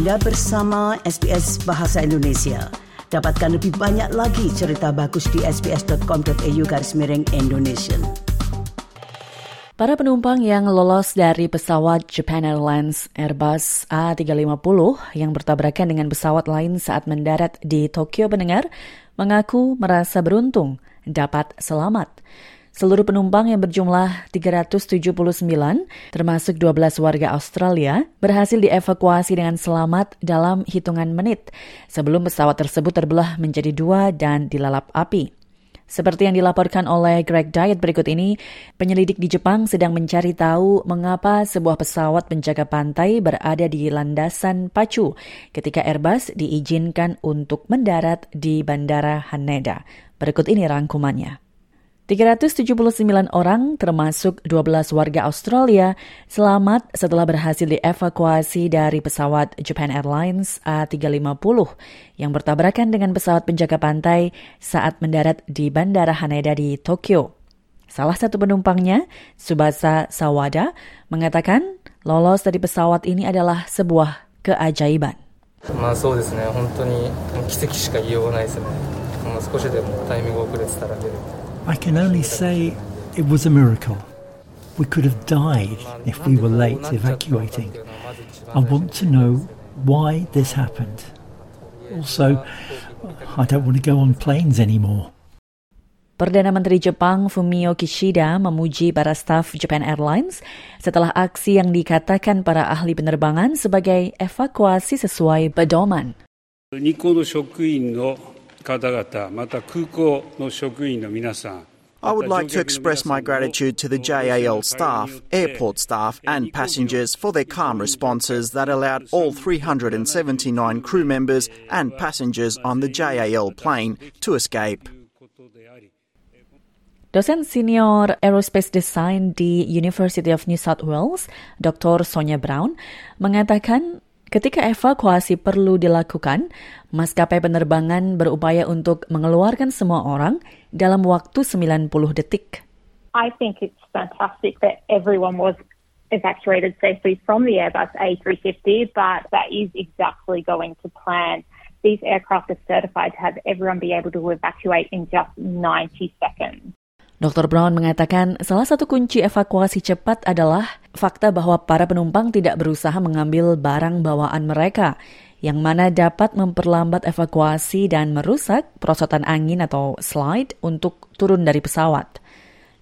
Anda bersama SBS Bahasa Indonesia. Dapatkan lebih banyak lagi cerita bagus di sbs.com.au garis miring Indonesia. Para penumpang yang lolos dari pesawat Japan Airlines Airbus A350 yang bertabrakan dengan pesawat lain saat mendarat di Tokyo pendengar mengaku merasa beruntung dapat selamat. Seluruh penumpang yang berjumlah 379, termasuk 12 warga Australia, berhasil dievakuasi dengan selamat dalam hitungan menit sebelum pesawat tersebut terbelah menjadi dua dan dilalap api. Seperti yang dilaporkan oleh Greg Diet berikut ini, penyelidik di Jepang sedang mencari tahu mengapa sebuah pesawat penjaga pantai berada di landasan pacu ketika Airbus diizinkan untuk mendarat di Bandara Haneda. Berikut ini rangkumannya. 379 orang termasuk 12 warga Australia selamat setelah berhasil dievakuasi dari pesawat Japan Airlines A350 yang bertabrakan dengan pesawat penjaga pantai saat mendarat di Bandara Haneda di Tokyo. Salah satu penumpangnya, Subasa Sawada, mengatakan lolos dari pesawat ini adalah sebuah keajaiban. まあそうですね、本当に奇跡しか言いようがないですね。もう少しでもタイミング遅れてたら出る。 I can only say it was a miracle. We could have died if we were late evacuating. I want to know why this happened. Also, I don't want to go on planes anymore. Perdana Menteri Jepang Fumio Kishida memuji para staf Japan Airlines setelah aksi yang dikatakan para ahli penerbangan sebagai evakuasi sesuai pedoman. 日光の職員の 方々、また空港の職員の皆さん、I would like to express my gratitude to the JAL staff, airport staff, and passengers for their calm responses that allowed all 379 crew members and passengers on the JAL plane to escape. Dosen senior aerospace design di University of New South Wales, Dr. Sonia Brown, mengatakan Ketika evakuasi perlu dilakukan, maskapai penerbangan berupaya untuk mengeluarkan semua orang dalam waktu 90 detik. I think it's fantastic that everyone was evacuated safely from the Airbus A350, but that is exactly going to plan. These aircraft are certified to have everyone be able to evacuate in just 90 seconds. Dr. Brown mengatakan salah satu kunci evakuasi cepat adalah fakta bahwa para penumpang tidak berusaha mengambil barang bawaan mereka, yang mana dapat memperlambat evakuasi dan merusak perosotan angin atau slide untuk turun dari pesawat.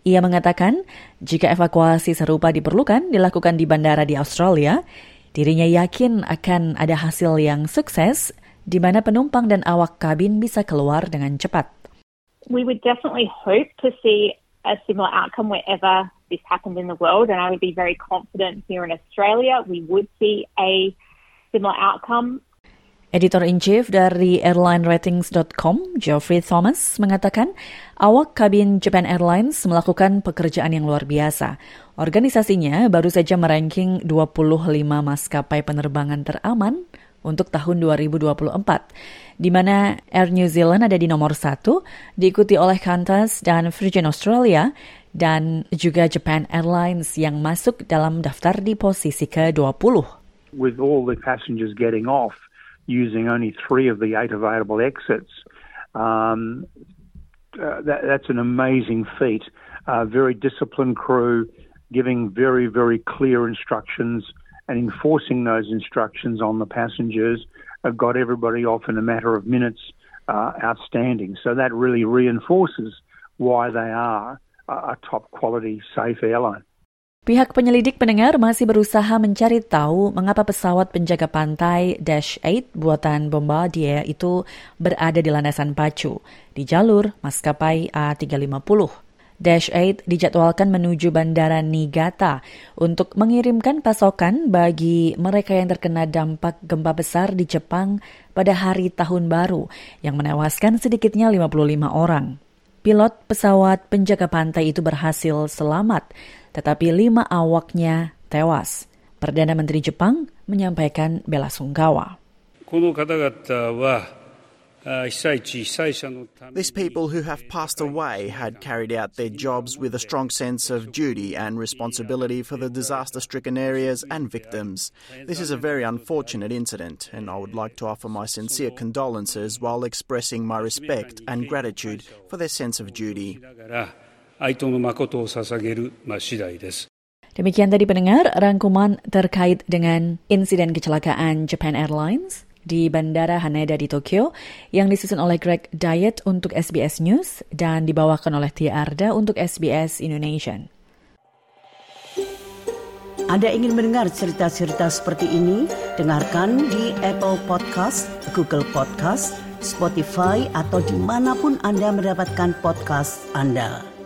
Ia mengatakan, jika evakuasi serupa diperlukan dilakukan di bandara di Australia, dirinya yakin akan ada hasil yang sukses di mana penumpang dan awak kabin bisa keluar dengan cepat. We would definitely hope to see a similar outcome wherever this happened in the world, and I would be very confident here in Australia we would see a similar outcome. Editor-in-Chief dari airlineratings.com, Geoffrey Thomas, mengatakan awak kabin Japan Airlines melakukan pekerjaan yang luar biasa. Organisasinya baru saja meranking 25 maskapai penerbangan teraman untuk tahun 2024, di mana Air New Zealand ada di nomor satu, diikuti oleh Qantas dan Virgin Australia, dan juga Japan Airlines yang masuk dalam daftar di posisi ke-20. With all the passengers getting off using only three of the eight available exits, um, uh, that, that's an amazing feat. Uh, very disciplined crew, giving very, very clear instructions and enforcing those instructions on the passengers have got everybody off in a matter of minutes uh, outstanding. So that really reinforces why they are a top quality safe airline. Pihak penyelidik pendengar masih berusaha mencari tahu mengapa pesawat penjaga pantai Dash 8 buatan Bombardier itu berada di landasan pacu di jalur maskapai A350. Dash 8 dijadwalkan menuju Bandara Niigata untuk mengirimkan pasokan bagi mereka yang terkena dampak gempa besar di Jepang pada hari tahun baru yang menewaskan sedikitnya 55 orang. Pilot pesawat penjaga pantai itu berhasil selamat, tetapi lima awaknya tewas. Perdana Menteri Jepang menyampaikan bela sungkawa. この方々は These people who have passed away had carried out their jobs with a strong sense of duty and responsibility for the disaster stricken areas and victims. This is a very unfortunate incident, and I would like to offer my sincere condolences while expressing my respect and gratitude for their sense of duty. Demikian tadi pendengar rangkuman terkait dengan insiden kecelakaan Japan Airlines di Bandara Haneda di Tokyo yang disusun oleh Greg Diet untuk SBS News dan dibawakan oleh Tia Arda untuk SBS Indonesia. Anda ingin mendengar cerita-cerita seperti ini? Dengarkan di Apple Podcast, Google Podcast, Spotify, atau di mana pun Anda mendapatkan podcast Anda.